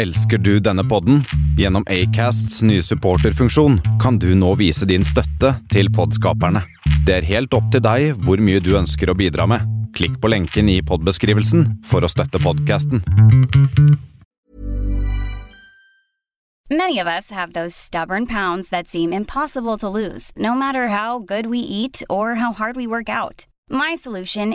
Elsker du denne podden? Gjennom Acasts nye supporterfunksjon kan du nå vise din støtte til podskaperne. Det er helt opp til deg hvor mye du ønsker å bidra med. Klikk på lenken i podbeskrivelsen for å støtte podkasten. Mange av oss har de stubborne poundene som virker umulige å lose, no matter how good we eat or how hard we work out. My solution.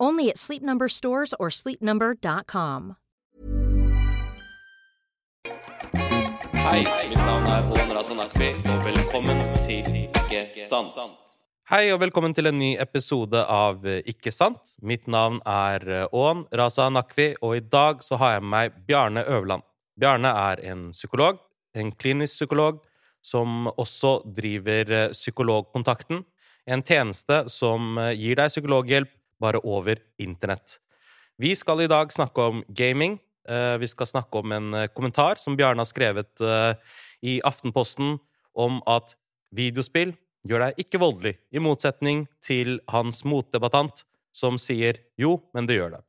Only at Sleep Number stores or sleepnumber.com. Hei, mitt navn er Håvard Razanakvi, og velkommen til Ikke sant. Hei, og velkommen til en ny episode av Ikke sant. Mitt navn er Ån Raza Nakvi, og i dag så har jeg med meg Bjarne Øverland. Bjarne er en psykolog, en klinisk psykolog, som også driver Psykologkontakten, en tjeneste som gir deg psykologhjelp bare over internett. Vi skal i dag snakke om gaming. Eh, Vi skal snakke om en eh, kommentar som Bjarne har skrevet eh, i Aftenposten om at videospill gjør deg ikke voldelig, i motsetning til hans motdebattant som sier jo, men det gjør det.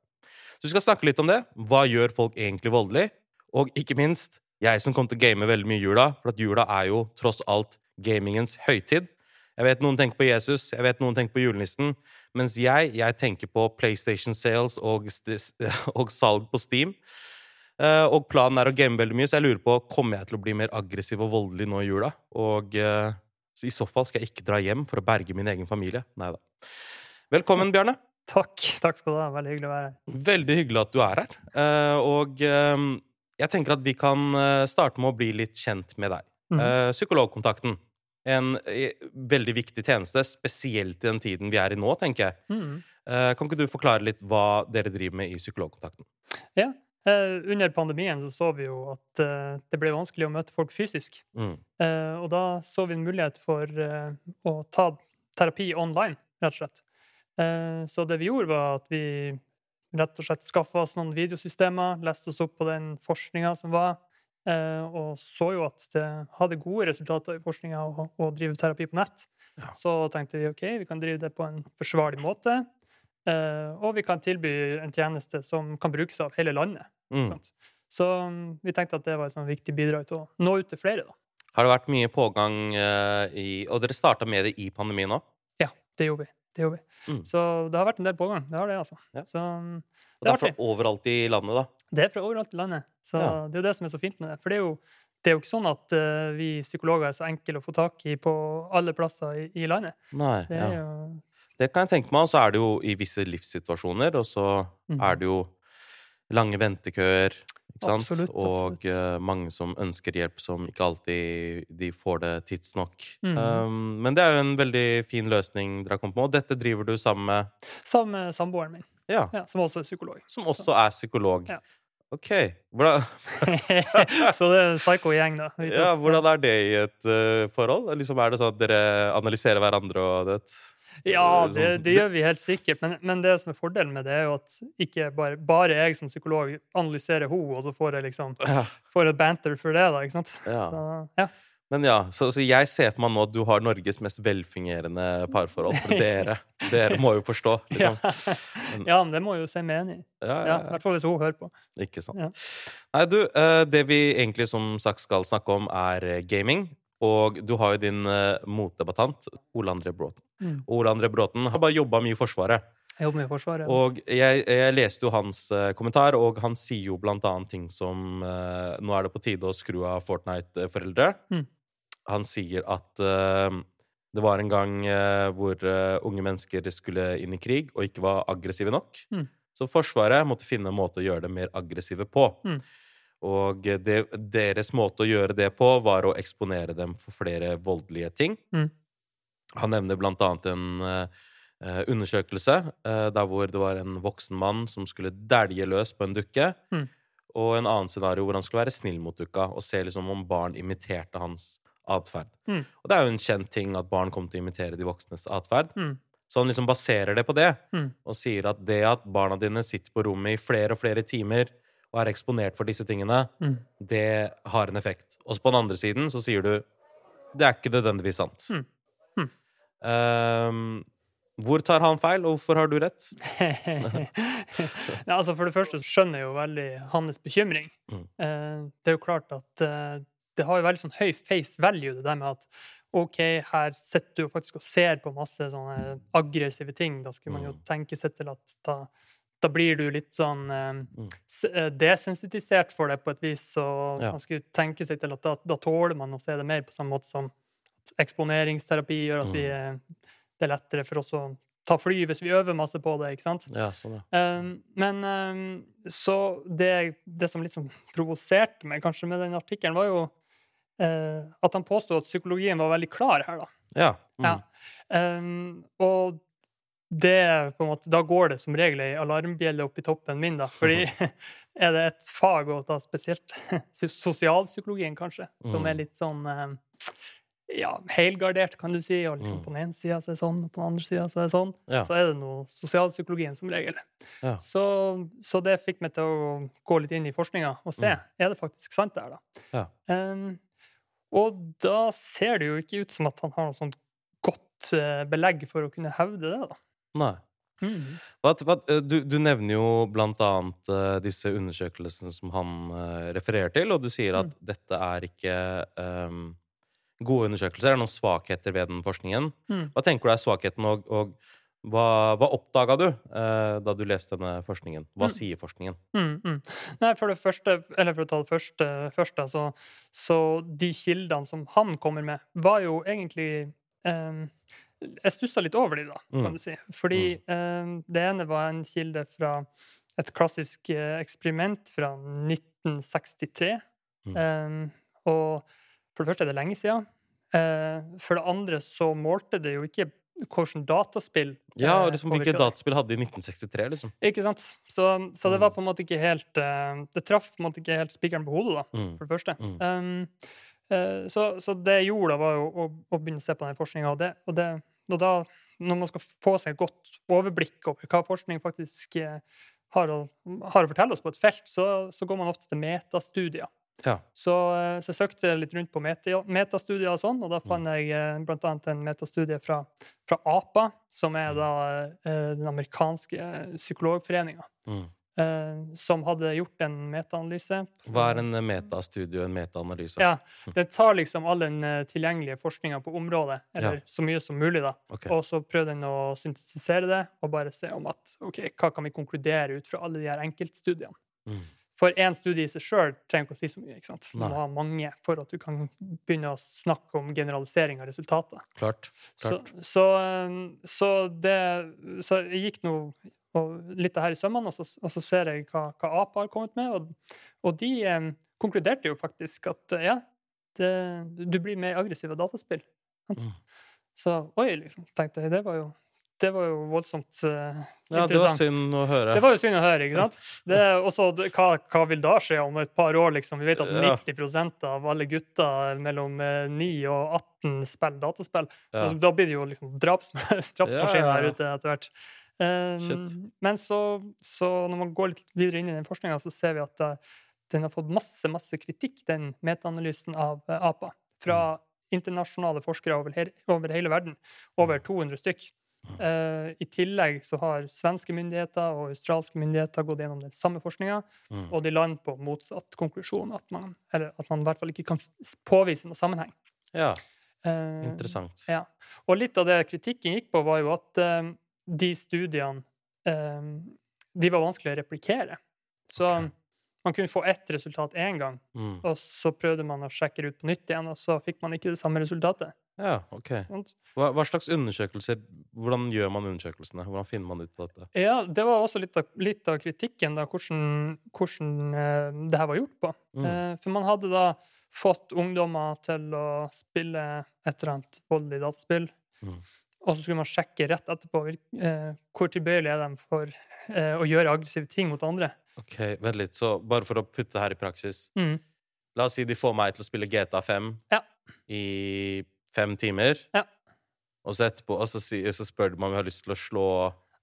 Så vi skal snakke litt om det. Hva gjør folk egentlig voldelig? Og ikke minst, jeg som kommer til å game veldig mye i jula, for at jula er jo tross alt gamingens høytid. Jeg vet noen tenker på Jesus, jeg vet noen tenker på julenissen, mens jeg, jeg tenker på PlayStation sales og, og salg på Steam. Uh, og planen er å game veldig mye, så jeg lurer på kommer jeg til å bli mer aggressiv og voldelig nå i jula. Og uh, i så fall skal jeg ikke dra hjem for å berge min egen familie. Nei da. Velkommen, Bjarne. Takk. Takk skal du ha. Veldig hyggelig å være her. Veldig hyggelig at du er her. Uh, og jeg tenker at vi kan starte med å bli litt kjent med deg. Mm. Psykologkontakten. En eh, veldig viktig tjeneste, spesielt i den tiden vi er i nå, tenker jeg. Mhm. Eh, kan ikke du forklare litt hva dere driver med i Psykologkontakten? Ja. Eh, under pandemien så, så vi jo at det ble vanskelig å møte folk fysisk. Mm. Og da så vi en mulighet for å ta terapi online, rett og slett. Så det vi gjorde, var at vi rett og slett skaffa oss noen videosystemer, leste oss opp på den forskninga som var, og så jo at det hadde gode resultater i forskninga å, å drive terapi på nett. Ja. Så tenkte vi OK, vi kan drive det på en forsvarlig måte. Eh, og vi kan tilby en tjeneste som kan brukes av hele landet. Mm. Så mm, vi tenkte at det var et sånn viktig bidrag til å nå ut til flere. da. Har det vært mye pågang eh, i Og dere starta med det i pandemien òg? Ja, det gjorde vi. Det gjorde vi. Mm. Så det har vært en del pågang. Det har det, altså. Ja. Så det Og det er fra overalt i landet, da? Det er fra overalt i landet. Så Ja. det er jo det som er så fint med det. For det er jo, det er jo ikke sånn at uh, vi psykologer er så enkle å få tak i på alle plasser i, i landet. Nei. Det Ja. jo Det kan jeg tenke meg. Og så er det jo i visse livssituasjoner, og så mm. er det jo lange ventekøer. Absolutt, Og absolutt. eh, mange som ønsker hjelp, som ikke alltid de får det tidsnok. Mm. Um, men det er jo en veldig fin løsning dere har kommet med, og dette driver du sammen med Sammen med samboeren min, Ja, ja, som også er psykolog. som også er psykolog. Ja. Ok. Hvordan, så det er en psycho-gjeng, da. ja, hvordan er det i et uh, forhold? Liksom, er det sånn at dere analyserer hverandre og det? Ja, Eh, det, sånn- det gjør vi helt sikkert. Men, men det som er fordelen med det, er jo at ikke bare, bare jeg som psykolog analyserer henne, og så får jeg liksom får et banter for det, da. ikke sant? ja. Så, ja. Men ja, så, så jeg ser for meg nå at du har Norges mest velfungerende parforhold. For dere, dere må jo forstå, Ja. Men, ja, men det må jeg jo si meg enig i. Ja, I hvert fall hvis hun hører på. Ikke sant. Nei, du, eh, det vi egentlig som sagt skal snakke om, er eh, gaming. Og du har jo din eh, motdebattant, Ole André Bråten. Mm. Ole André Bråten har bare jobba mye i Forsvaret. Jeg jobber i Forsvaret. Og jeg, jeg leste jo hans uh, kommentar, og han sier jo blant annet ting som uh, Nå er det på tide å skru av Fortnite-foreldre. Mm. han sier at uh, det var en gang hvor unge mennesker skulle inn i krig og ikke var aggressive nok. Mm. Så Forsvaret måtte finne en måte å gjøre dem mer aggressive på. Mm. Og det, deres måte å gjøre det på var å eksponere dem for flere voldelige ting. Mm. Han nevner blant annet en undersøkelse der hvor det var en voksen mann som skulle dælje løs på en dukke. Mm. Og en annen scenario hvor han skulle være snill mot dukka og se liksom om barn imiterte hans atferd. Mm. Og det er jo en kjent ting at barn kommer til å imitere de voksnes atferd. Mm. Så han liksom baserer det på det, mm. og sier at det at barna dine sitter på rommet i flere og flere timer og er eksponert for disse tingene, mm. det har en effekt. Og på den andre siden så sier du det er ikke nødvendigvis sant. Um, hvor tar han feil, og hvorfor har du rett? ja, altså for det første skjønner jeg jo veldig hans bekymring. Mm. Eh, det er jo klart at eh, det har jo veldig sånn høy face value, det der med at OK, her sitter du faktisk og ser på masse sånne aggressive ting. Da skulle man jo mm. tenke seg til at da, da blir du litt sånn eh, mm. eh desensitisert for det på et vis. Og ja. man skulle tenke seg til at da, da, tåler man å se det mer på samme måte som eksponeringsterapi gjør at vi, mm. det er lettere for oss å ta fly hvis vi øver masse på det. ikke sant? Ja, sånn, ja. Um, men um, så det, det, som liksom provoserte meg kanskje med den artikkelen, var jo uh, at han påstod at psykologien var veldig klar her, da. Ja. Mm. ja. Um, og det på en måte, Da går det som regel ei alarmbjelle opp i toppen min, da. Fordi er det et fag, og da spesielt sosialpsykologien, kanskje, som er mm. litt sånn ja, helgardert, kan du si. Og liksom mm. på den ene sida er det sånn, og på den andre sida er det sånn. Ja. Så er det noe sosialpsykologien som regel. Ja. Så, så, det fikk meg til å gå litt inn i forskninga og se mm. er det faktisk sant det her, da. Ja. Um, og da ser det jo ikke ut som at han har noe sånt godt uh, belegg for å kunne hevde det, da. Nei. Mm. But, hva, eh, du, du, nevner jo blant annet uh, disse undersøkelsene som han uh, refererer til, og du sier at mm. dette er ikke um, gode undersøkelser. Er det noen svakheter ved den forskningen? Mm. Hva tenker du er svakheten, og, og hva, hva oppdaga du eh, da du leste denne forskningen? Hva mm. sier forskningen? Mm, mm. Nei, for det første, eller for å ta det første først, så, så, de kildene som han kommer med, var jo egentlig eh, Jeg stussa litt over de, da, kan mm. du si. Fordi eh, det ene var en kilde fra et klassisk eh, eksperiment fra 1963. Mm. Eh, og for det første er det lenge siden. Eh, for det andre så målte det jo ikke hvordan dataspill Ja, og liksom hvilke dataspill hadde i 1963, liksom. Ikke sant? Så, så, det var på en måte ikke helt eh, Det traff på en måte ikke helt spikeren på hodet, da, mm. for det første. Mm. Um, så, så, det jeg gjorde, da, var jo å, å, begynne å se på den forskninga, og, det, og, det, og da, når man skal få seg et godt overblikk over hva forskning faktisk har å, har å fortelle oss på et felt, så, så går man ofte til metastudier. Ja. Så, eh, så, jeg søkte litt rundt på metastudier og sånn, og da fant mm. jeg bl.a. blant annet en metastudie fra, fra APA, som er da eh, den amerikanske psykologforeninga. Mm. som hadde gjort en metaanalyse. Hva er en metastudie og en metaanalyse? Ja, Den tar liksom all den tilgjengelige forskninga på området, eller ja. så mye som mulig, da. Okay. Og så prøver den å syntetisere det, og bare se om at OK, hva kan vi konkludere ut fra alle de her enkeltstudiene. Mm. For én studie i seg sjøl trenger ikke å si så mye. ikke sant? Du må ha mange for at du kan begynne å snakke om generalisering av resultater. Klart. Klart. Så, så, um, så, det, så jeg gikk nå litt av her i sømmene, og så, og så ser jeg hva, hva APA har kommet med. Og, og de eh, konkluderte jo faktisk at ja, det, du blir mer aggressiv av dataspill. Mm. Så oi, liksom, tenkte jeg. Det var jo det var jo voldsomt uh, ja, Det var synd å høre. Det var jo synd å høre, ikke sant? Og så hva, hva, vil da skje om et par år, liksom? Vi vet at 90% av alle gutter mellom 9 eh, og 18 spiller dataspill. Ja. Altså, da blir det jo liksom draps, drapsmaskiner ja, her ute etter hvert. Um, men så, så, når man går litt videre inn i den forskninga, så ser vi at uh, den har fått masse, masse kritikk, den metaanalysen av uh, APA, fra mm. internasjonale forskere over, her, over hele verden. Over 200 stykk. Uh, I tillegg så har svenske myndigheter og australske myndigheter gått gjennom den samme forskninga, mm. og de lander på motsatt konklusjon, at man, eller at man i hvert fall ikke kan påvise noe sammenheng. Ja, uh, interessant. Ja. Og litt av det kritikken gikk på, var jo at uh, de studiene de var vanskelig å replikere. Så okay. Man kunne få ett resultat én gang, Mm. og så prøvde man å sjekke det ut på nytt igjen, og så fikk man ikke det samme resultatet. Ja, ok. Hva, hva slags undersøkelser Hvordan gjør man undersøkelsene? Hvordan finner man ut av dette? Ja, det var også litt av, litt av kritikken, da, hvordan, hvordan eh, det her var gjort på. Mm. Eh, for man hadde da fått ungdommer til å spille et eller annet voldelig dataspill, Mm. og så skulle man sjekke rett etterpå eh, hvor tilbøyelig er de for eh, å gjøre aggressive ting mot andre. Ok, Vent litt, så bare for å putte det her i praksis. Mm. La oss si de får meg til å spille GTA 5 Ja. i fem timer. Ja. Og så etterpå og så, så spør du om vi har lyst til å slå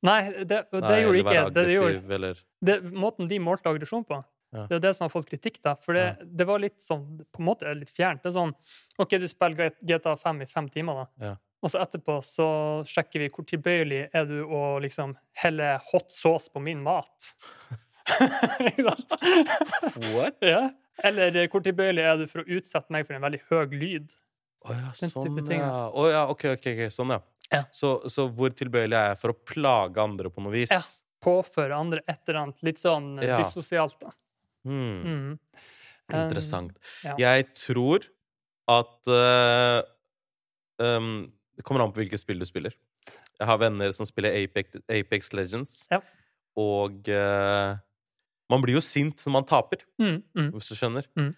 Nei, det, det Nei, gjorde ikke være det. det gjorde, eller det, måten de målte aggresjon på, Ja. det er det som har fått kritikk. da, For det, det var litt sånn, på en måte litt fjernt. Det er sånn OK, du spiller GTA 5 i fem timer, da. Ja. Og så etterpå så sjekker vi hvor tilbøyelig er du å liksom helle hot sauce på min mat. What? ja. Eller eh, hvor tilbøyelig er du for å utsette meg for en veldig høy lyd? Å ja, Den sånn, ja. Oh ja, ok, ok, ok, sånn, ja. Ja. Så, så hvor tilbøyelig er jeg for å plage andre på noe vis? Ja. Påføre andre et eller annet litt sånn eh, Ja. dyssosialt, da. Hmm. Mm. Interessant. ja. Jeg tror at uh, um, Det kommer an på hvilket spill du spiller. Jeg har venner som spiller Apex, Apex Legends, Ja. og uh, man blir jo sint når man taper, Mm, mm. hvis du skjønner. Mm.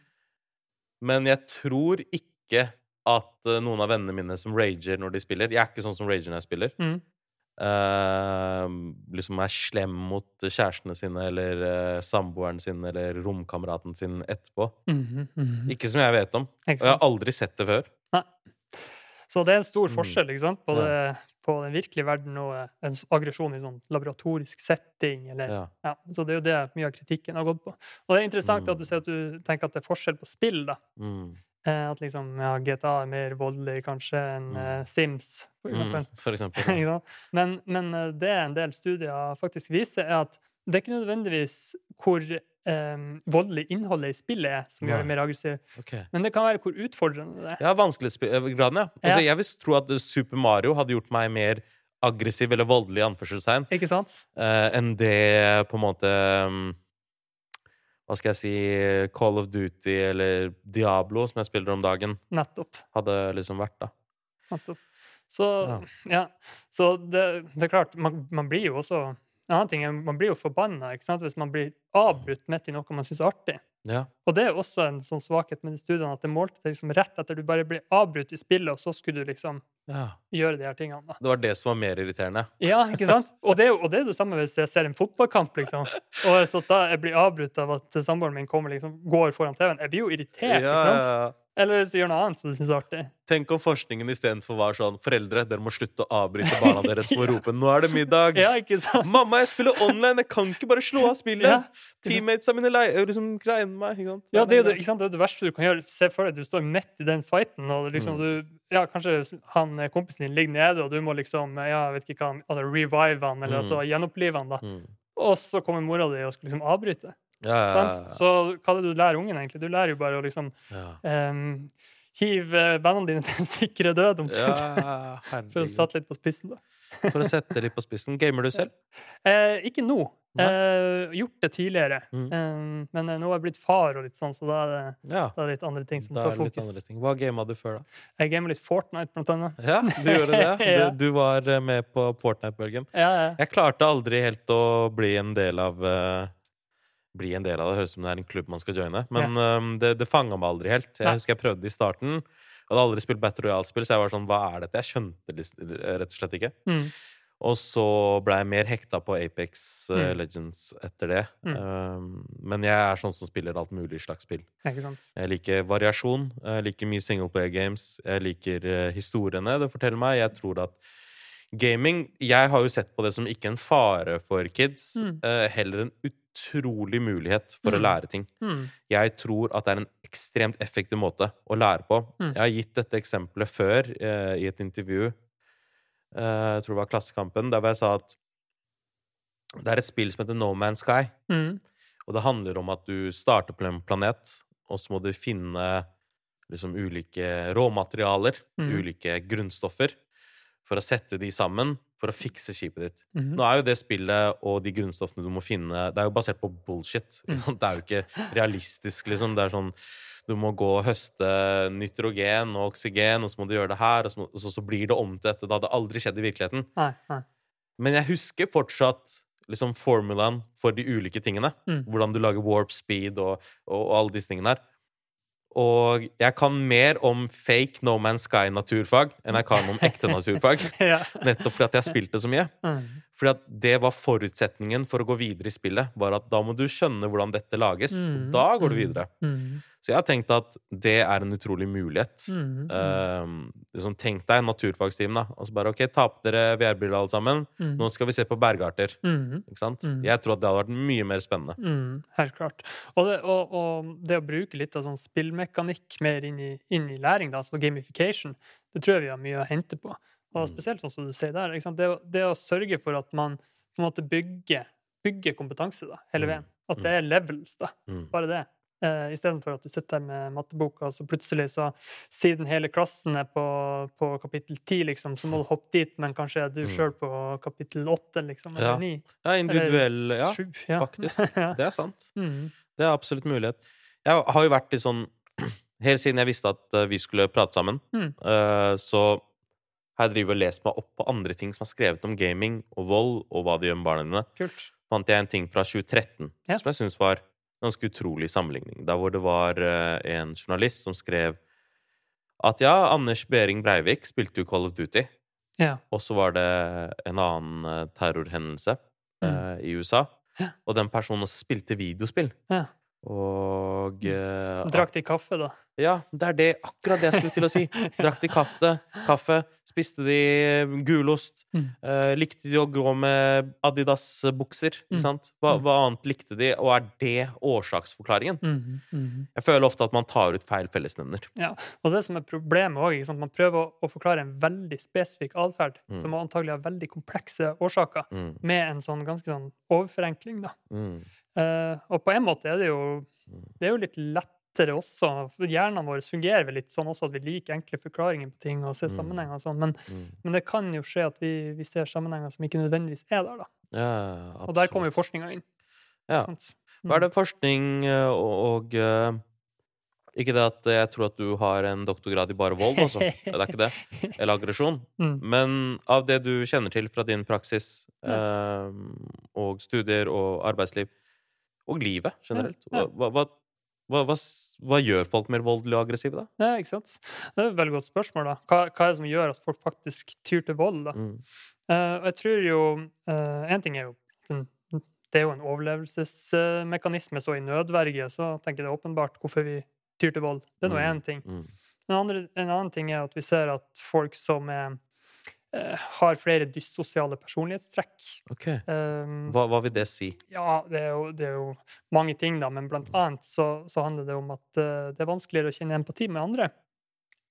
Men jeg tror ikke at uh, noen av vennene mine som rager når de spiller Jeg er ikke sånn som rager når jeg spiller. Mm. Uh, liksom er slem mot kjærestene sine eller uh, samboeren sin eller romkameraten sin etterpå. Mhm, mhm. Ikke som jeg vet om. Og jeg har aldri sett det før. Så det er en stor Mm. forskjell ikke sant? På, det, på den virkelige verden og en aggresjon i sånn laboratorisk setting. Eller, Ja. ja. så det er jo det mye av kritikken har gått på. Og det er interessant Mm. at du sier at du tenker at det er forskjell på spill. da. Mm. Eh, at liksom, ja, GTA er mer voldelig kanskje enn Mm. eh, Sims, for Mm. eksempel. For eksempel. Men, men eh, det en del studier faktisk viser, er at det er ikke nødvendigvis hvor eh, voldelig innholdet i spillet er som gjør det mer aggressivt, okay. men det kan være hvor utfordrende det er. Ja, vanskelighetsgraden, ja. Altså, Jeg vil tro at Super Mario hadde gjort meg mer aggressiv eller voldelig i anførselstegn enn det på en måte um, Hva skal jeg si Call of Duty eller Diablo, som jeg spiller om dagen, Nettopp. hadde liksom vært, da. Nettopp. Så, ja. Så det, det er klart, man, man blir jo også En annen ting man blir jo forbanna hvis man blir avbrutt midt i noe man syns er artig. Ja. Og det er også en sånn svakhet med de studiene, at det målte det liksom rett etter du bare ble avbrutt i spillet, og så skulle du liksom ja. gjøre de her tingene. da. Det var det som var mer irriterende. Ja, ikke sant? Og det, og det er det samme hvis jeg ser en fotballkamp, liksom. Og så da jeg blir avbrutt av at samboeren min kommer, liksom, går foran TV-en. Jeg blir jo irritert. ikke sant? Eller hvis du gjør noe annet som du syns er artig. Tenk om forskningen istedenfor var sånn Foreldre, dere må slutte å avbryte barna deres for å rope 'Nå er det middag'. Ja, ikke sant? Mamma, jeg spiller online! Jeg kan ikke bare slå av spillet! Ja. Teammatesa mine lei- liksom greier meg. Ikke sant? Ja, det er jo det, ikke sant? det, er det verste du kan gjøre. Se for deg du står midt i den fighten, og liksom Mm. du Ja, kanskje han eh, kompisen din ligger nede, og du må liksom Ja, jeg vet ikke hva altså, Revive han, eller Mm. altså gjenopplive han, da. Mm. Og så kommer mora di og skal liksom avbryte. Så hva er det du lærer ungen, egentlig? Du lærer jo bare å liksom um, hive vennene dine til en sikre død, omtrent. For å sette litt på spissen, da. For å sette det litt på spissen. Gamer du selv? Eh, ikke nå. Eh, gjort det tidligere. Mm. Eh, men eh, nå har jeg blitt far, og litt sånn, så da er det, Ja. da er det litt andre ting som Da tar fokus. Hva gama du før, da? Jeg gamer litt Fortnite, blant annet. Ja, du gjorde det. Ja. Du, du var eh, med på Fortnite-bølgen. Ja, ja. Jeg klarte aldri helt å bli en del av eh, Bli en del av det. Høres ut som det er en klubb man skal joine. Men eh, det, det fanga meg aldri helt. Jeg Nei. husker jeg prøvde i starten. Jeg hadde aldri spilt Battle Royale-spill, så jeg var sånn Hva er dette? Jeg skjønte det rett og slett ikke. Mm. Og så ble jeg mer hekta på Apex eh, Mm. Legends etter det. Mm. Um, men jeg er sånn som spiller alt mulig slags spill. Jeg liker variasjon. Jeg liker mye singleplayer games. Jeg liker eh, historiene det forteller meg. Jeg tror at gaming Jeg har jo sett på det som ikke en fare for kids, Mm. eh, heller en utrolig mulighet for å Mm. lære ting. Mm. Jeg tror at det er en ekstremt effektiv måte å lære på. Mm. Jeg har gitt dette eksempelet før eh, i et intervju. Eh, jeg tror det var Klassekampen, der hvor jeg sa at det er et spill som heter No Man's Sky. Mm. Og det handler om at du starter på en planet, og så må du finne liksom ulike råmaterialer, Mhm. ulike grunnstoffer. For å sette de sammen for å fikse skipet ditt. Mhm. Nå er jo det spillet og de grunnstoffene du må finne, det er jo basert på bullshit. Mm. Det er jo ikke realistisk, liksom. Det er sånn du må gå og høste nitrogen og oksygen, og så må du gjøre det her, og så, og så, blir det om til dette. Det hadde aldri skjedd i virkeligheten. Nei, nei. Men jeg husker fortsatt liksom formulaen for de ulike tingene. Mm. Hvordan du lager warp speed og, og, og alle disse tingene der. Og jeg kan mer om fake No Man's Sky-naturfag enn jeg kan om ekte naturfag. Ja. Nettopp fordi at jeg spilte så mye. Mm. Fordi at det var forutsetningen for å gå videre i spillet. Var at da må du skjønne hvordan dette lages. Og Mm. da går du Mm. videre. Mm. Så jeg har tenkt at det er en utrolig mulighet. Mm. Uh, liksom, tenk deg naturfagsteam, da. Og så bare OK, ta på dere VR-briller alle sammen. Mm. Nå skal vi se på bergarter. Mm. Ikke sant? Mm. Jeg tror at det hadde vært mye mer spennende. Mm, helt klart. Og det, og, og det å bruke litt av sånn spillmekanikk mer inn i, inn i læring, da, altså gamification, det tror jeg vi har mye å hente på. Og spesielt sånn som du sier der. Det, det å sørge for at man på en måte bygger, bygger kompetanse da, hele veien. At det er levels, da. Bare det. Eh, Istedenfor at du sitter med matteboka, og så plutselig, så siden hele klassen er på, på kapittel 10, liksom, så må du hoppe dit, men kanskje er du Mm. sjøl på kapittel 8, liksom, Ja. eller 9, Ja, individuell Ja, sju. Ja. faktisk. Det er sant. Mm. Det er absolutt mulighet. Jeg har jo vært i sånn Helt siden jeg visste at eh, vi skulle prate sammen, Mm. uh, så har jeg drevet og lest meg opp på andre ting som er skrevet om gaming og vold, og hva det gjør med barna dine. Kult. fant jeg en ting fra 2013 Ja. som jeg syns var ganske utrolig sammenligning. Der hvor det var eh, en journalist som skrev at ja, Anders Behring Breivik spilte jo Call of Duty, Ja. og så var det en annen eh, terrorhendelse eh, i USA. Mm. Ja. Og den personen også spilte videospill. ja. Og uh, Drakk de kaffe, da? Ja, det er det, akkurat det jeg skulle til å si. Drakk de kaffe, kaffe spiste de gulost, Mm. eh, likte de å gå med Adidas-bukser, ikke Mm. sant? Hva, Mm. hva annet likte de, og er det årsaksforklaringen? Mm. Mm. Jeg føler ofte at man tar ut feil fellesnevner. Ja. Og det som er problemet òg, man prøver å, å forklare en veldig spesifikk atferd, Mm. som antagelig har veldig komplekse årsaker, med en sånn ganske sånn overforenkling, da. Eh, og på en måte er det jo Det er jo litt lettere også. Hjernen vår fungerer vel litt sånn også at vi liker enkle forklaringer på ting og ser Mm. sammenhenger og sånn, men, mm. men det kan jo skje at vi, vi ser sammenhenger som ikke nødvendigvis er der, da. Ja, Og der kommer jo forskninga inn. Ja. Sant? Hva er det forskning eh, og, og eh, Ikke det at jeg tror at du har en doktorgrad i bare vold, altså. Det er ikke det. Eller aggresjon. Mm. Men av det du kjenner til fra din praksis eh, og studier og arbeidsliv, og livet generelt, Ja, ja. hva, hva, hva, hva, hva gjør folk mer voldelige og aggressive, da? Ja, ikke sant? Det er et veldig godt spørsmål. da. Hva, hva er det som gjør at folk faktisk tyr til vold? da? Mm. Uh, jeg tror jo Én ting er jo Det er jo en overlevelsesmekanisme, så i nødverge så tenker jeg det er åpenbart hvorfor vi tyr til vold. Det er nå Mm, én ting. Mm. En, andre, en annen ting er at vi ser at folk som er, eh, har flere dyssosiale personlighetstrekk Ok. eh, Hva, hva vil det si? Ja, det er, jo, det er jo mange ting, da, men blant annet så, så handler det om at eh, det er vanskeligere å kjenne empati med andre.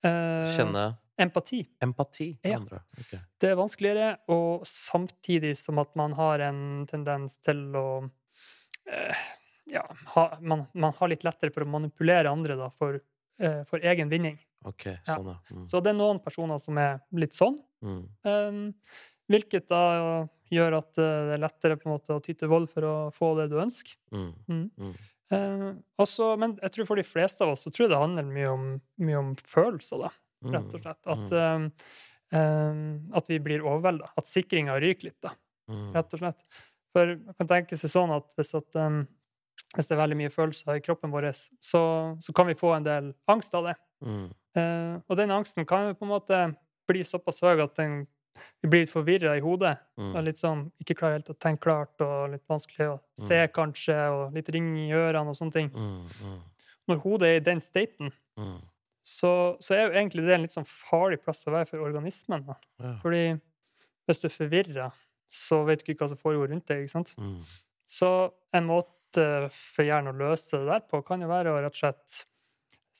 Eh, Kjenne Empati. empati med Ja. andre? Okay. Det er vanskeligere, og samtidig som at man har en tendens til å eh, Ja, ha, man, man har litt lettere for å manipulere andre da, for, eh, for egen vinning. Ok, sånn, ja. Mm. Så det er noen personer som er litt sånn, Mm. Um, hvilket da gjør at eh, det er lettere på en måte å ty til vold for å få det du ønsker. Mm. Mm. Mm. Eh, også, men jeg tror for de fleste av oss så tror jeg det handler mye om, mye om følelser, da, Mm. rett og slett. At, eh, eh, at vi blir overvelda. At sikringa ryker litt, da, Mm. rett og slett. For man kan tenke seg sånn at hvis, at, um, hvis det er veldig mye følelser i kroppen vår, så, så kan vi få en del angst av det. Mm. Uh, og den angsten kan jo på en måte bli såpass høy at den, vi blir litt forvirra i hodet. Mm. Og litt sånn ikke klarer helt å tenke klart, og litt vanskelig å se, kanskje, og litt ring i ørene og sånne ting. Mm. Mm. Når hodet er i den staten, Mm. så, så er jo egentlig det en litt sånn farlig plass å være for organismen. Da. Ja. Fordi hvis du er forvirra, så vet du ikke hva som foregår rundt deg. ikke sant? Mm. Så en måte for hjernen å løse det der på, kan jo være å rett og slett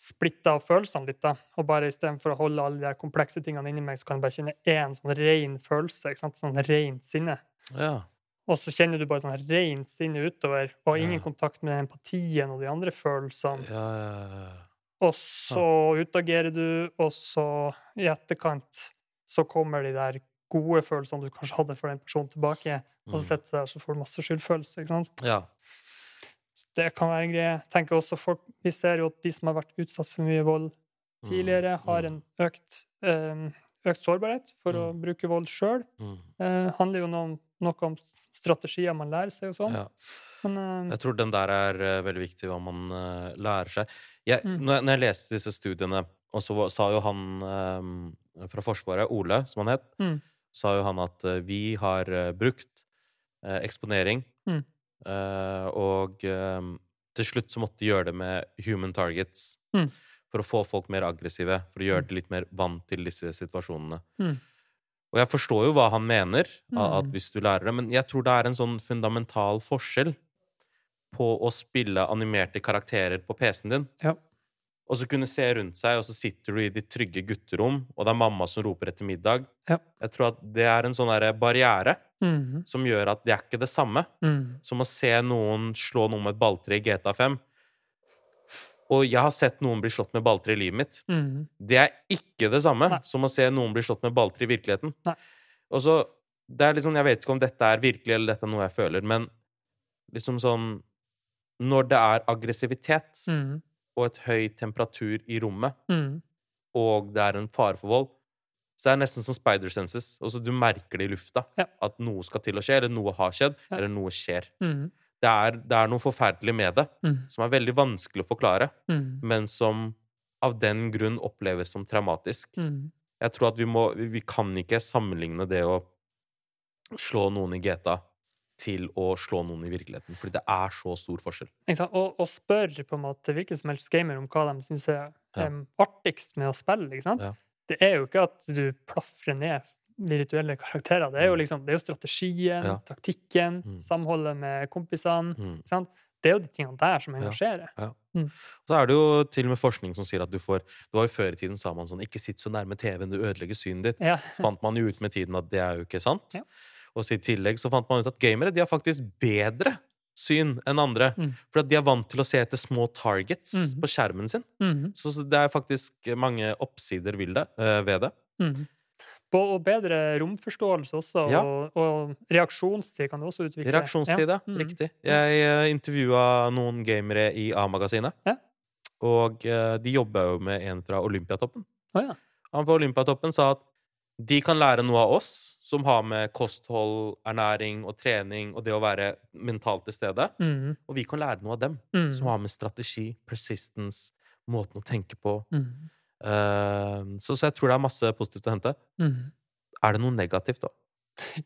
splitte av følelsene litt. da, Og bare istedenfor å holde alle de her komplekse tingene inni meg, så kan jeg bare kjenne én sånn ren følelse. ikke sant? Sånn rent sinne. Ja. Og så kjenner du bare sånn rent sinne utover, og ingen Ja. kontakt med empatien og de andre følelsene. Ja, ja, ja. Og så utagerer du, og så i etterkant så kommer de der gode følelsene du kanskje hadde for den personen, tilbake. Og så Mm. sitter du der, så får du masse skyldfølelse. ikke sant? Ja. Det kan være en greie. Tenker også folk, Vi ser jo at de som har vært utsatt for mye vold tidligere, har en økt, eh, økt sårbarhet for å Mm. bruke vold sjøl. Mm. Eh, handler jo noe om, noe om strategier man lærer seg og sånn. ja. Men eh, Jeg tror den der er eh, veldig viktig, hva man eh, lærer seg. Jeg, Mm. når, jeg, når jeg leste disse studiene, og så sa jo han eh, fra Forsvaret, Ole, som han het, Mm. sa jo han at vi har brukt eksponering, Mm. Eh, og eh, til slutt så måtte de gjøre det med human targets. Mm. For å få folk mer aggressive, for å gjøre de litt mer vant til disse situasjonene. Mm. Og jeg forstår jo hva han mener, at Mm. hvis du lærer det, men jeg tror det er en sånn fundamental forskjell på å spille animerte karakterer på PC-en din, Ja. Og så kunne se rundt seg, og så sitter du i ditt trygge gutterom, og det er mamma som roper etter middag. Ja. Jeg tror at det er en sånn barriere barriere -hmm. som gjør at det er ikke det samme mm. som å se noen slå noen med et balltre i GTA 5. Og jeg har sett noen bli slått med balltre i livet mitt. Mm. Det er ikke det samme Nei. som å se noen bli slått med balltre i virkeligheten. Nei. Og så, det er liksom, Jeg vet ikke om dette er virkelig, eller dette er noe jeg føler, men liksom sånn Når det er aggressivitet Mhm. Og et høy temperatur i rommet, mm. og det er en fare for vold, så er det nesten som spider senses. Altså, du merker det i lufta. Ja. At noe skal til å skje, eller noe har skjedd, Ja. eller noe skjer. Mm. Det er, det er noe forferdelig med det, mm. som er veldig vanskelig å forklare, Mhm. men som av den grunn oppleves som traumatisk. Mhm. Jeg tror at vi må Vi vi kan ikke sammenligne det å slå noen i GTA til å slå noen i virkeligheten, fordi det er så stor forskjell. Og, og spør på en måte hvilken som helst gamer om hva de syns er Ja. um, artigst med å spille. Ikke sant? Ja. Det er jo ikke at du plafrer ned virtuelle karakterer. Det er jo Mm. liksom, det er jo strategien, Ja. taktikken, Mm. samholdet med kompisene. Mm. Ikke sant? Det er jo de tingene der som engasjerer. Så er det jo til og med forskning som sier at du får Det var jo før i tiden sa man sånn Ikke sitt så nærme TV-en, du ødelegger synet ditt. Ja. Så fant man jo ut med tiden at det er jo ikke sant. Ja. Og så i tillegg så fant man ut at gamere de har faktisk bedre syn enn andre. Mm. For de er vant til å se etter små targets Mhm. på skjermen sin. Mhm. Så, så det er faktisk mange oppsider det, øh, ved det. Mhm. Og og bedre romforståelse også, Ja. og, og reaksjonstid kan du også utvikle. Reaksjonstid, ja. Mhm. Riktig. Jeg uh, intervjua noen gamere i A-magasinet. Ja. Og eh, de jobba jo med en fra Olympiatoppen. Oh, ja. Han fra Olympiatoppen sa at de kan lære noe av oss, som har med kosthold, ernæring og trening og det å være mentalt til stede. Mm. Og vi kan lære noe av dem, mm. som har med strategi, persistence, måten å tenke på. mm. uh, så, så jeg tror det er masse positivt å hente. Mhm. Er det noe negativt, da?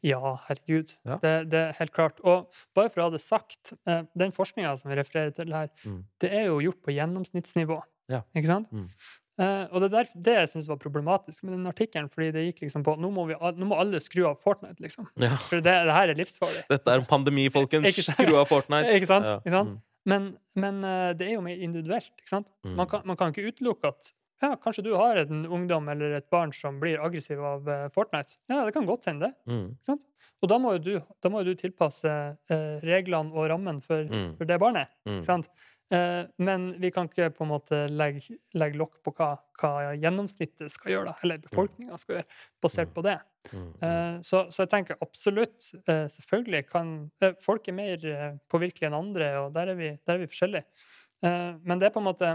Ja, herregud. Ja. Det, det er helt klart. Og bare for å ha det sagt, eh, den forskninga som vi refererer til her, Mm. det er jo gjort på gjennomsnittsnivå. Ja. Ikke sant? Eh, og det er det jeg syns var problematisk med den artikkelen, fordi det gikk liksom på nå må, vi, nå må alle skru av Fortnite, liksom. Ja. For det, det her er livsfarlig. Dette er en pandemi, folkens. Ikke sant? Skru av Fortnite. Ikke sant? Ja. Ikke sant? Mm. Men, men eh, det er jo mer individuelt. ikke sant? Mm. Man, kan, man kan ikke utelukke at ja, kanskje du har en ungdom eller et barn som blir aggressiv av eh, Fortnite. Ja, det kan godt hende, det. Mm. Og da må jo du, må du tilpasse reglene og rammen for, Mm. for det barnet. Mm. Ikke sant? Eh, men vi kan ikke på en måte legge, legge lokk på hva, hva gjennomsnittet skal gjøre, da, eller befolkninga skal gjøre, basert på det. Mm. Eh, så, så jeg tenker absolutt, eh, selvfølgelig kan Folk er mer påvirkelige enn andre, og der er vi, der er vi forskjellige. Men det er på en måte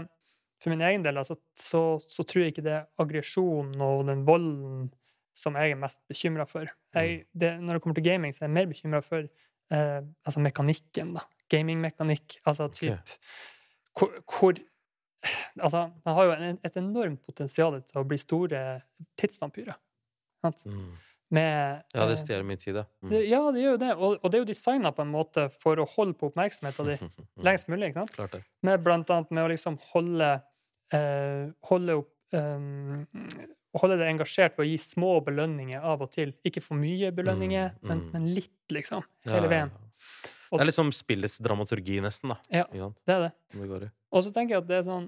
For min egen del altså, så, så tror jeg ikke det er aggresjonen og den volden som jeg er mest bekymra for. Jeg, det, når det kommer til gaming, så er jeg mer bekymra for eh, altså mekanikken. da. Gamingmekanikk. Altså typ hvor, hvor Altså, man har jo en, et enormt potensial til å bli store tidsvampyrer. Sant? Mm. Med, Ja, det eh, stjeler mye tid, da. Mm. ja, det gjør jo det. Og, og det er jo designa på en måte for å holde på oppmerksomheten din lengst mulig. ikke sant? Klart det. Med blant annet med å liksom holde eh, holde opp um, Holde det engasjert ved å gi små belønninger av og til. Ikke for mye belønninger, Mm, men, mm. men litt, liksom. Ja, Hele ja, veien. ja. Det er liksom spillets dramaturgi, nesten, da. Ja. Det er det. Det. Og så tenker jeg at det er sånn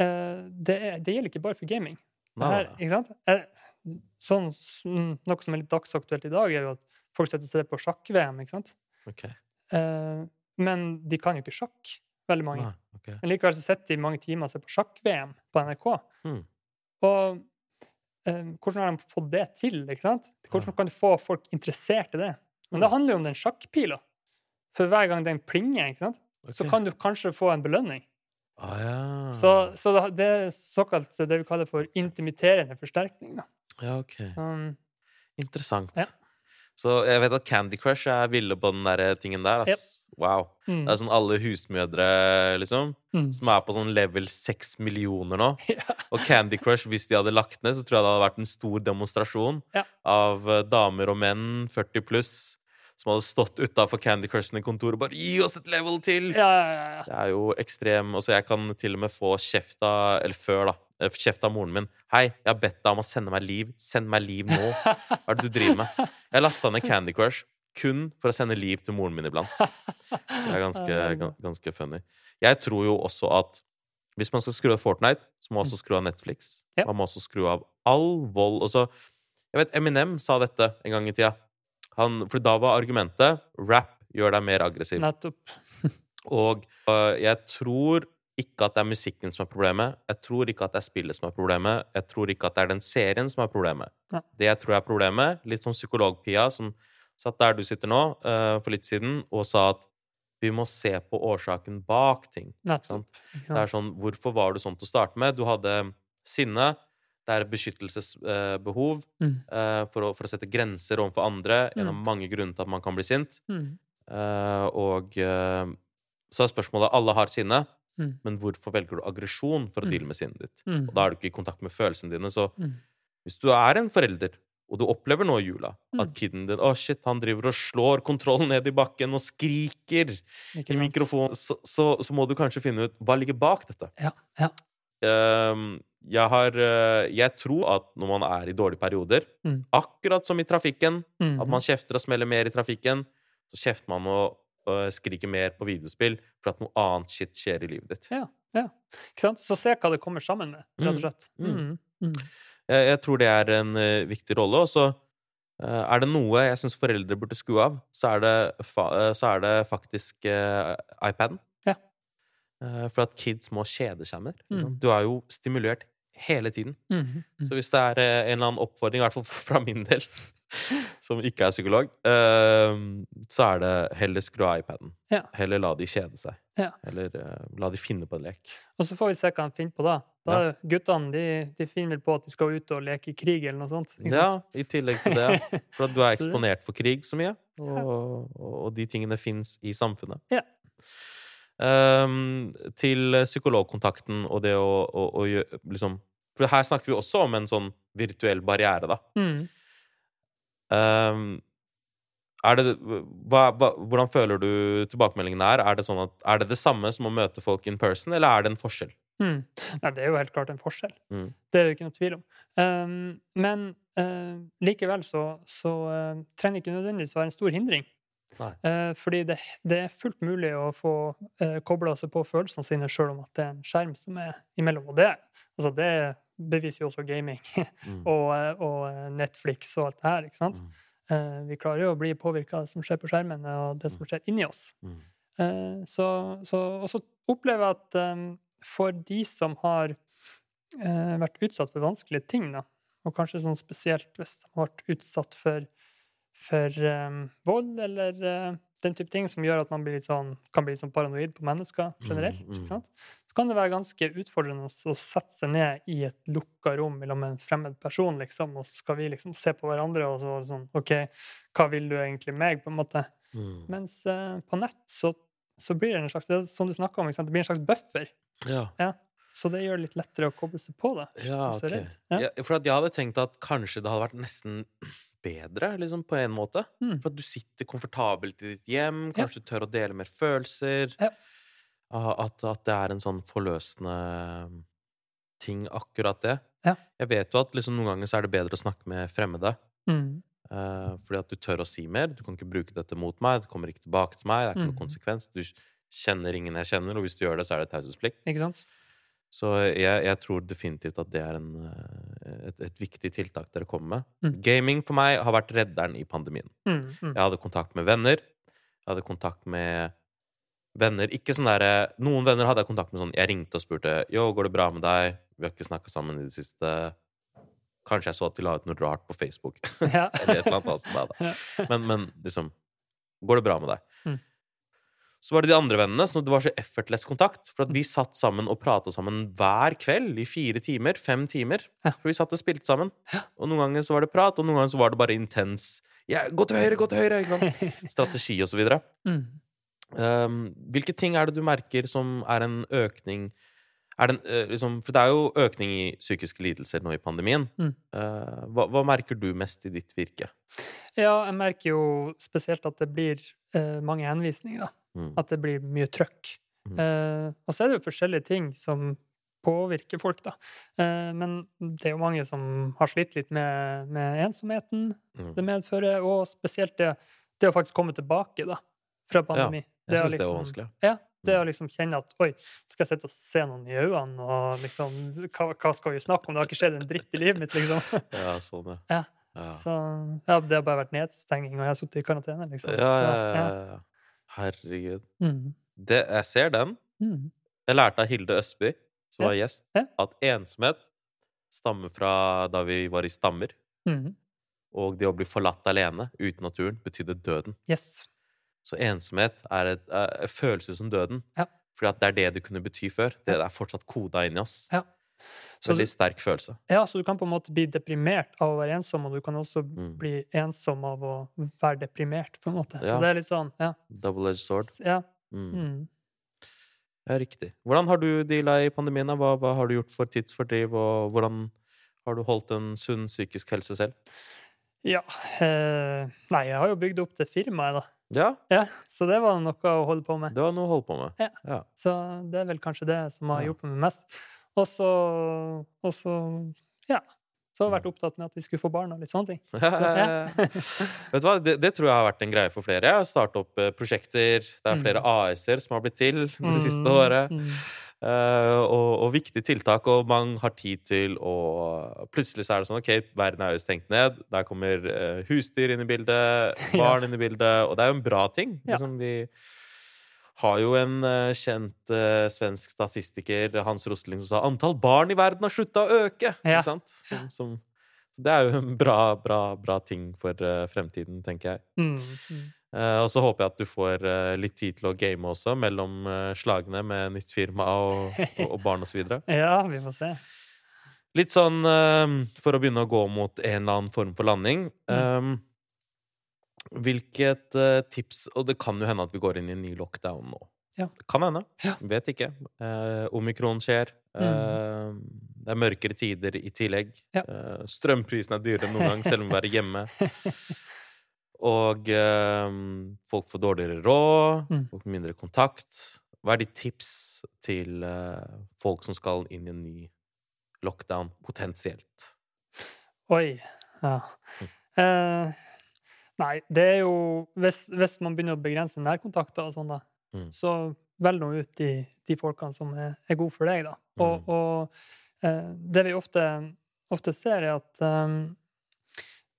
uh, det, er, det gjelder ikke bare for gaming. Her, ikke sant? Eh, Sånn, mm, noe som er litt dagsaktuelt i dag, er jo at folk setter seg på sjakk-VM. ikke sant? Ok. Uh, men de kan jo ikke sjakk, veldig mange. Nei, okay. Men likevel så sitter de mange timer og ser på sjakk-VM på NRK. Hmm. Og eh, hvordan har de fått det til? ikke sant? Hvordan kan du få folk interessert i det? Men det handler jo om den sjakkpila. For hver gang den plinger, sant? så kan du kanskje få en belønning. Ah, ja. Så, så det- er såkalt det vi kaller for intimiterende forsterkning. Da. ja, ok. Um, Interessant. Ja. Så jeg vet at Candy Crush er ville på den der tingen der. Ass. Wow. mm, Det er sånn alle husmødre, liksom, mm. som er på sånn level 6 millioner nå. Ja. Og Candy Crush, hvis de hadde lagt ned, så tror jeg det hadde vært en stor demonstrasjon Ja. av eh, damer og menn 40 pluss som hadde stått utafor Candy Crushene i kontoret og bare 'Gi oss et level til!' Ja, ja, ja. Det er jo ekstrem Altså, jeg kan til og med få kjeft av Eller før, da. eh, Kjeft av moren min. 'Hei, jeg har bedt deg om å sende meg liv. Send meg liv nå.' Hva er det du driver med? Jeg lasta ned Candy Crush kun for å sende liv til moren min iblant. Så det er ganske, ganske funny. Jeg tror jo også at hvis man skal skru av Fortnite, så må man også skru av Netflix. Man må også skru av all vold. Og så Jeg vet Eminem sa dette en gang i tida. Han, for da var argumentet rap gjør deg mer aggressiv. Nettopp. Og uh, jeg tror ikke at det er musikken som er problemet. Jeg tror ikke at det er spillet som er problemet. Jeg tror ikke at det er den serien som er problemet. Ja. Det jeg tror er problemet, litt som psykolog-Pia, som satt der du sitter nå, uh, for litt siden, og sa at vi må se på årsaken bak ting. Nettopp. Ikke Det er sånn, Hvorfor var du sånn til å starte med? Du hadde sinne. Det er et beskyttelsesbehov Mm. uh, for, å, for å sette grenser overfor andre. En av Mm. mange grunner til at man kan bli sint. Mm. Uh, og uh, så er spørsmålet Alle har sinne, Mm. men hvorfor velger du aggresjon for å Mm. deale med sinnet ditt? Mm. Og da er du ikke i kontakt med følelsene dine. Så Mm. hvis du er en forelder, og du opplever nå i jula at Mm. kiden din Å, shit, han driver og slår kontrollen ned i bakken og skriker i mikrofonen, så, så, så må du kanskje finne ut hva ligger bak dette. Ja. ja. Ehm, jeg har eh, Jeg tror at når man er i dårlige perioder, Mm. akkurat som i trafikken, Mm. at man kjefter og smeller mer i trafikken, så kjefter man og, og skriker mer på videospill for at noe annet shit skjer i livet ditt. Ja, ja. Ikke sant? Så se hva det kommer sammen med, rett og slett. Mm. Mm. Mm. Jeg, jeg tror det er en uh, viktig rolle. Og så uh, er det noe jeg syns foreldre burde skue av, så er det, så er det faktisk uh, iPaden. Ja. For at kids må kjede seg mer. Mm. Du er jo stimulert hele tiden. Mm. Så hvis det er eh, en eller annen oppfordring, i hvert fall fra min del, som ikke er psykolog, eh, så er det heller skru av iPaden. Ja. Heller la de kjede seg. Ja. Eller eh, la de finne på en lek. Og så får vi se hva de finner på da. da Ja. Guttene de, de finner vel på at de skal ut og leke i krig eller noe sånt. Ja, i tillegg til det. For at du er eksponert for krig så mye, og, og, og de tingene fins i samfunnet. Ja. Ehm, til psykologkontakten og det å, å, å gjøre liksom For her snakker vi også om en sånn virtuell barriere, da. Mm. Ehm, det, hva, hva, hvordan føler du tilbakemeldingen er? Er det, sånn at, er det det samme som å møte folk in person, eller er det en forskjell? Mm. Nei, det er jo helt klart en forskjell. Mm. Det er det ikke noe tvil om. Um, men uh, likevel så, så uh, trenger ikke nødvendigvis være en stor hindring. Uh, fordi det, det er fullt mulig å få eh, kobla seg på følelsene sine sjøl om at det er en skjerm som er imellom. Og det, altså det beviser jo også gaming Mm. og, uh, og Netflix og alt det her. ikke sant? Mm. Eh, vi klarer jo å bli påvirka av det som skjer på skjermen, og det som skjer inni oss. Mm. Eh, Så, så, og så opplever jeg at um, for de som har eh, vært utsatt for vanskelige ting, da, og kanskje sånn spesielt hvis de har vært utsatt for, for um, vold eller uh, den type ting som gjør at man blir sånn, kan bli litt sånn paranoid på mennesker generelt, Mm, mm. så kan det være ganske utfordrende å sette seg ned i et lukka rom mellom en fremmed person, liksom, og så skal vi liksom se på hverandre og så sånn OK, hva vil du egentlig meg, på en måte? Mm. Mens uh, på nett så, så blir det en slags det er som du om, det blir en slags buffer. Ja. Så det gjør det litt lettere å koble seg på det. Ja, hvis du ok. redd. Ja. Ja, for jeg hadde tenkt at kanskje det hadde vært nesten bedre, liksom, på en måte. Mm. For at du sitter komfortabelt i ditt hjem, Ja. kanskje du tør å dele mer følelser. Ja. At, at det er en sånn forløsende ting, akkurat det. Ja. Jeg vet jo at liksom, noen ganger så er det bedre å snakke med fremmede. Mm. Uh, fordi at du tør å si mer. Du kan ikke bruke dette mot meg. Det kommer ikke tilbake til meg. Det er ikke mm. noen konsekvens. Du kjenner ingen jeg kjenner, og hvis du gjør det, så er det taushetsplikt. Ikke sant? Så jeg, jeg tror definitivt at det er en, eh, et, et viktig tiltak dere kommer med. Mm. Gaming for meg har vært redderen i pandemien. Mm. Mm. Jeg hadde kontakt med venner. Jeg hadde kontakt med venner Ikke sånn derre Noen venner hadde jeg kontakt med sånn Jeg ringte og spurte Yo, går det bra med deg? Vi har ikke snakka sammen i det siste. Kanskje jeg så at de la ut noe rart på Facebook. Ja. eller et eller annet annet. Men, men liksom Går det bra med deg? Så var det de andre vennene. Så det var så effortless kontakt. For vi satt sammen og prata sammen hver kveld i fire timer. Fem timer. For vi satt og spilte sammen. Og noen ganger så var det prat, og noen ganger så var det bare intens ja, Gå til høyre, gå til høyre! Ikke sant? Strategi og så videre. Mm. Um, hvilke ting er det du merker som er en økning er det en, eh, liksom, For det er jo økning i psykiske lidelser nå i pandemien. Mm. Eh, hva, hva merker du mest i ditt virke? Ja, jeg merker jo spesielt at det blir eh, mange henvisninger, da. Mm. At det blir mye trøkk. Mm. Eh, og så er det jo forskjellige ting som påvirker folk, da. Eh, men det er jo mange som har slitt litt med, med ensomheten Mm. det medfører, og spesielt det, det å faktisk komme tilbake, da, fra pandemi. Ja, Jeg syns det liksom- var vanskelig. Ja, det å liksom kjenne at oi, skal jeg sitte og se noen i øynene, og liksom hva, hva skal vi snakke om? Det har ikke skjedd en dritt i livet mitt, liksom. Ja, sånn, ja. Ja. Så ja, det har bare vært nedstenging, og jeg har sittet i karantene, liksom. Ja, ja, ja. Herregud. Mm. Det, jeg ser den. Mm. Jeg lærte av Hilde Østby, som Ja. var gjest, Ja. at ensomhet stammer fra da vi var i stammer. Mm. Og det å bli forlatt alene uten naturen betydde døden. Yes. Så ensomhet er et, følelse føles som døden. Ja. Fordi det er det det kunne bety før. Det er fortsatt koda inni oss. Ja. Så Veldig sterk følelse. Ja, så du kan på en måte bli deprimert av å være ensom, og du kan også Mm. bli ensom av å være deprimert, på en måte. Ja. Så det er litt sånn, ja. Double-edged sword. ja. Mm. Mm. Ja, riktig. Hvordan har du deala i pandemien? Hva, hva har du gjort for tidsfordriv, og hvordan har du holdt en sunn psykisk helse selv? Ja. Eh, nei, jeg har jo bygd opp det firmaet, da. Ja, Ja, så det var noe å holde på med. det var noe å holde på med. Ja. Ja. Så det er vel kanskje det som har hjulpet meg mest. Og så Og så Ja. Så har jeg vært opptatt med at vi skulle få barn og litt sånne ting. Så, ja. Vet du hva, det, det tror jeg har vært en greie for flere. Jeg har startet opp eh, prosjekter. Det er flere Mm. AS-er som har blitt til det siste Mm, året. mm. Uh, og, og viktige tiltak, og man har tid til å Plutselig så er det sånn OK, verden er jo stengt ned. Der kommer uh, husdyr inn i bildet, barn inn i bildet, og det er jo en bra ting. Ja. Liksom, vi har jo en eh, kjent uh, svensk statistiker, Hans Rosling, som sa antall barn i verden har slutta å øke. Ja. Som, som, så det er jo en bra, bra, bra ting for uh, fremtiden, tenker jeg. Mm, mm. Uh, og så håper jeg at du får litt tid til å game også, mellom slagene med nytt firma og, og, og barn osv. Ja, vi får se. Litt sånn for å begynne å gå mot en eller annen form for landing. Mm. Hvilket uh, tips Og det kan jo hende at vi går inn i en ny lockdown nå. Ja. Kan hende. Ja. Mm. Vet ikke. Uh, omikron skjer. Eh, det er mørkere tider i tillegg. Ja. Strømprisen er dyrere enn noen gang, selv om vi er hjemme. Og folk får dårligere råd, Mm. folk får mindre kontakt. Hva er ditt tips til folk som skal inn i en ny lockdown, potensielt? Oi. Ja. Eh, nei, det er jo hvis, hvis man begynner å begrense nærkontakter og sånn, da, Mm. så velg nå ut de, de folkene som er, er gode for deg, da. Og, Mm. og eh, det vi ofte, ofte ser, er at eh,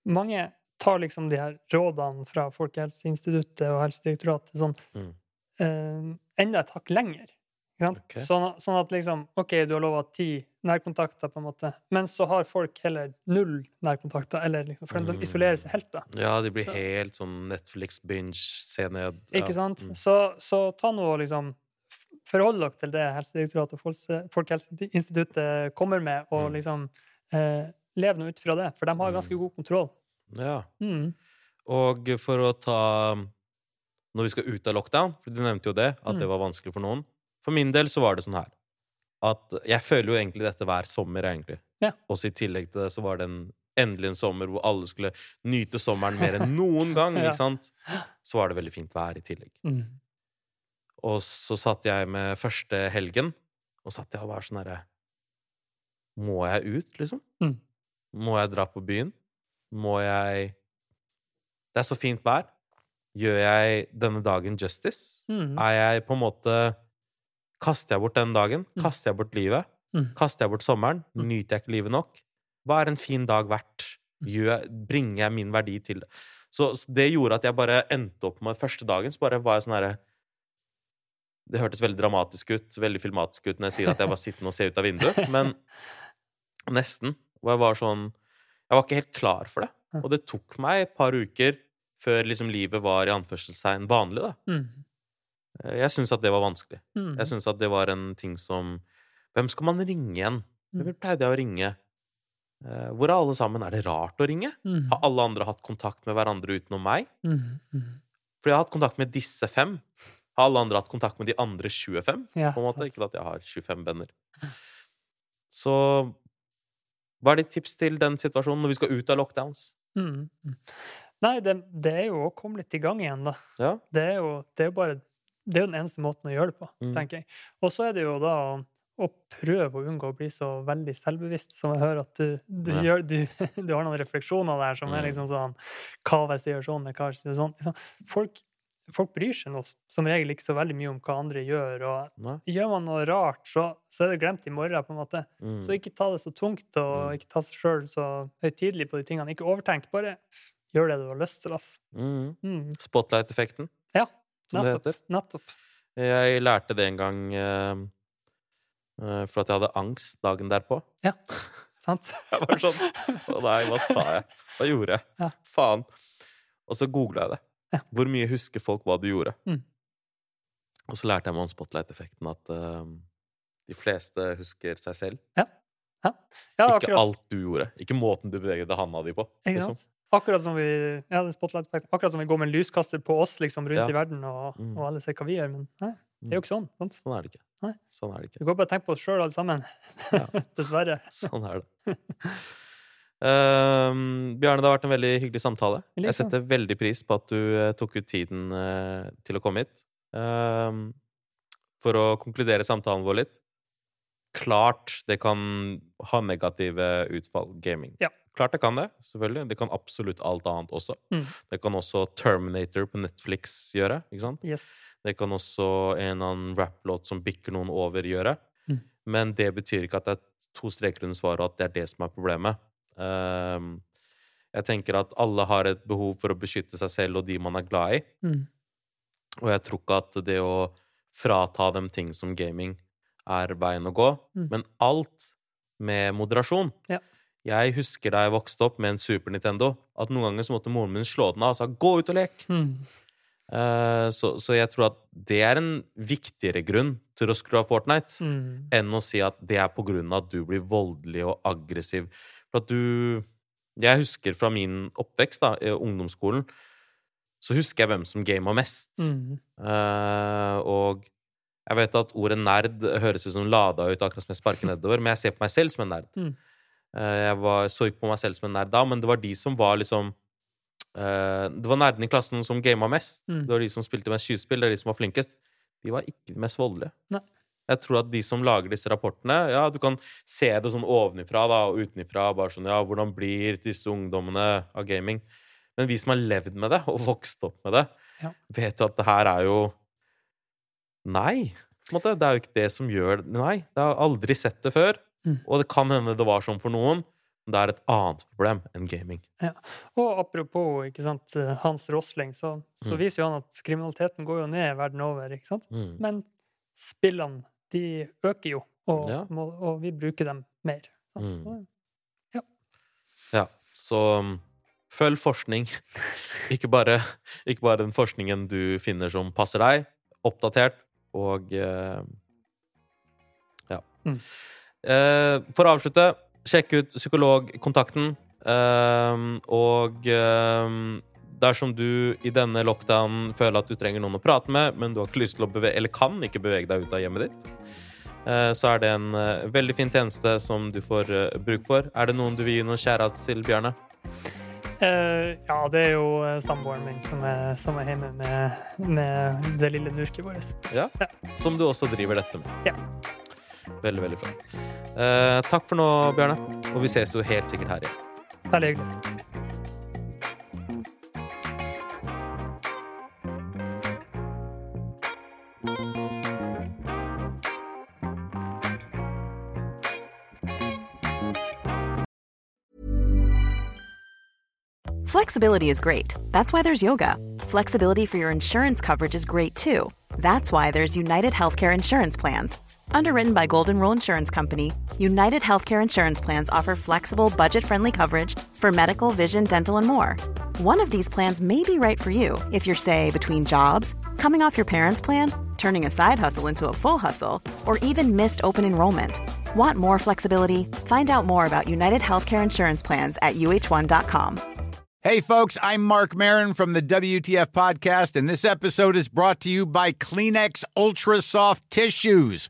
mange tar liksom de her rådene fra Folkehelseinstituttet og Helsedirektoratet sånn Mm. eh, enda et hakk lenger. Ikke sant? Okay. Sånn, sånn at liksom OK, du har lova ti nærkontakter, på en måte, men så har folk heller null nærkontakter, eller liksom, for de Mm. isolerer seg helt, da. Ja, de blir Så- helt sånn Netflix-binge, se ned. Ikke sant? Mm. Så, så ta nå liksom Forhold dere til det Helsedirektoratet og Folkehelseinstituttet kommer med, og Mm. liksom eh, lev nå ut fra det, for de har ganske Mm. god kontroll. Ja. Mm. Og for å ta Når vi skal ut av lockdown, for du nevnte jo det, at Mm. det var vanskelig for noen. For min del så var det sånn her at jeg føler jo egentlig dette hver sommer, egentlig. Ja. Også i tillegg til det så var det en, endelig en sommer hvor alle skulle nyte sommeren mer enn noen gang. Ja. ikke sant? Så var det veldig fint vær i tillegg. Mm. Og så satt jeg med første helgen, og satt jeg og var sånn herre Må jeg ut, liksom? Mm. Må jeg dra på byen? Må jeg Det er så fint vær. Gjør jeg denne dagen justice? Mm. Er jeg på en måte Kaster jeg bort den dagen? Mm. Kaster jeg bort livet? Mm. Kaster jeg bort sommeren? Mm. Nyter jeg ikke livet nok? Hva er en fin dag verdt? Gjør, bringer jeg min verdi til det? Så så det gjorde at jeg bare endte opp med første dagen, så bare var jeg sånn herre Det hørtes veldig dramatisk ut, veldig filmatisk ut når jeg sier at jeg var sittende og ser ut av vinduet, men nesten. Og jeg var sånn Jeg var ikke helt klar for det. Og det tok meg et par uker før liksom livet var i anførselstegn vanlig, da. Mm. Eh, Jeg syns at det var vanskelig. Mm. Jeg syns at det var en ting som Hvem skal man ringe igjen? Mm. Hvem pleide jeg å ringe? Eh, Hvor er alle sammen? Er det rart å ringe? Mm. Har alle andre hatt kontakt med hverandre utenom meg? Mm. Mm. For jeg har hatt kontakt med disse fem. Har alle andre hatt kontakt med de andre 25? Ja, på en måte. sant. Ikke at jeg har 25 venner. Så hva er ditt tips til den situasjonen når vi skal ut av lockdowns? Mm. Mm. Nei, det, det er jo å komme litt i gang igjen, da. Ja. Det er jo, det er jo bare Det er jo den eneste måten å gjøre det på, Mm. tenker jeg. Og så er det jo da å, å prøve å unngå å bli så veldig selvbevisst, som jeg hører at du, du Ja. gjør du, du har noen refleksjoner der som Mm. er liksom sånn Hva hvis jeg gjør sånn, eller hva hvis jeg gjør sånn? Folk, folk bryr seg nå som regel ikke så veldig mye om hva andre gjør, og Nei. gjør man noe rart, så, så er det glemt i morgen, på en måte. Mm. Så ikke ta det så tungt, og Mm. ikke ta seg sjøl så høytidelig på de tingene. Ikke overtenk, bare gjør det du har lyst til. Mm. Spotlight-effekten, som det heter. Nettopp. Jeg lærte det en gang eh, for at jeg hadde angst dagen derpå. Ja, sant? Jeg var sånn Å nei, hva sa jeg? Hva gjorde jeg? Ja. Faen. Og så googla jeg det. Ja. Hvor mye husker folk hva du gjorde? Mm. Og så lærte jeg meg om spotlight-effekten at uh, de fleste husker seg selv. Ja, ikke alt du gjorde. Ikke måten du beveget handa di på. liksom. Akkurat som vi ja. Akkurat som vi går med en lyskaster på oss liksom, rundt Ja. i verden, og, Mm. og alle ser hva vi gjør. Men nei, det er jo ikke sånn. sant? Sånn er det ikke. Nei. Sånn er det ikke. Vi går bare og tenker på oss sjøl, alle sammen. Ja. Dessverre. Sånn er det. Ehm, Bjarne, det har vært en veldig hyggelig samtale. Jeg setter veldig pris på at du eh, tok ut tiden uh, til å komme hit. Ehm, for å konkludere samtalen vår litt. Klart det kan ha negative utfall, gaming. Ja. Klart det kan det, selvfølgelig. Det kan absolutt alt annet også. Mm. Det kan også Terminator på Netflix gjøre. ikke sant? Yes. Det kan også en eller annen rapplåt som bikker noen over, gjøre. Mm. Men det betyr ikke at det er to streker under svaret, og at det er det som er problemet. Um, jeg tenker at alle har et behov for å beskytte seg selv og de man er glad i. Mm. Og jeg tror ikke at det å frata dem ting som gaming er veien å gå. Mm. Men alt med moderasjon. Ja. Jeg husker da jeg vokste opp med en Super Nintendo, at noen ganger så måtte moren min slå den av og sa 'gå ut og lek'. Mm. Uh, så, så jeg tror at det er en viktigere grunn til å skru av Fortnite Mm. enn å si at det er på grunn av at du blir voldelig og aggressiv. For at du Jeg husker fra min oppvekst, da, i ungdomsskolen, så husker jeg hvem som gama mest. Mm. Uh, og jeg vet at ordet nerd høres ut som lada ut akkurat som jeg sparker nedover, men jeg ser på meg selv som en nerd. Mm. Eh, jeg var, så ikke på meg selv som en nerd da, men det var de som var liksom eh, Det var nerdene i klassen som gama mest. Mm. Det var de som spilte mest skyspill, det er de som var flinkest. De var ikke de mest voldelige. Nei. Jeg tror at de som lager disse rapportene Ja, du kan se det sånn ovenifra da, og utenifra. Bare sånn Ja, hvordan blir disse ungdommene av gaming? Men vi som har levd med det, og vokst opp med det, Ja. vet jo at det her er jo Nei. Det er jo ikke det som gjør det. Nei. Jeg har aldri sett det før. Mm. Og det kan hende det var sånn for noen, men det er et annet problem enn gaming. Ja. Og apropos ikke sant, eh, Hans Rosling, så, så Mm. viser jo han at kriminaliteten går jo ned verden over. ikke sant? Mm. Men spillene, de øker jo, og, Ja. må, og vi bruker dem mer. sant? Mm. Så, Ja, så um, følg forskning. ikke, bare, ikke bare den forskningen du finner som passer deg. Oppdatert og eh, Ja. Mm. Eh, for å avslutte, sjekk ut Psykologkontakten. eh, og eh, dersom du i denne lockdown føler at du trenger noen å prate med, men du har ikke lyst til å bevege, eller kan ikke bevege deg ut av hjemmet ditt, eh, så er det en veldig fin tjeneste som du får bruk for. Er det noen du vil gi noen kjærhet til, Bjarne? Uh, ja, det er jo samboeren min som er, som er hjemme med, med det lille nurket vårt. Ja. Ja. Som du også driver dette med. Ja. Veldig, veldig bra. Eh, takk for nå, Bjarne. Og vi ses jo helt sikkert her igjen. Veldig hyggelig. Flexibility is great. That's why there's yoga. Flexibility for your insurance coverage is great too. That's why there's United Healthcare Insurance Plans. Underwritten by Golden Rule Insurance Company, United Healthcare Insurance Plans offer flexible, budget friendly coverage for medical, vision, dental, and more. One of these plans may be right for you if you're, say, between jobs, coming off your parents' plan, turning a side hustle into a full hustle, or even missed open enrollment. Want more flexibility? Find out more about United Healthcare Insurance Plans at uh1.com. Hey, folks, I'm Mark Marin from the WTF Podcast, and this episode is brought to you by Kleenex Ultra Soft Tissues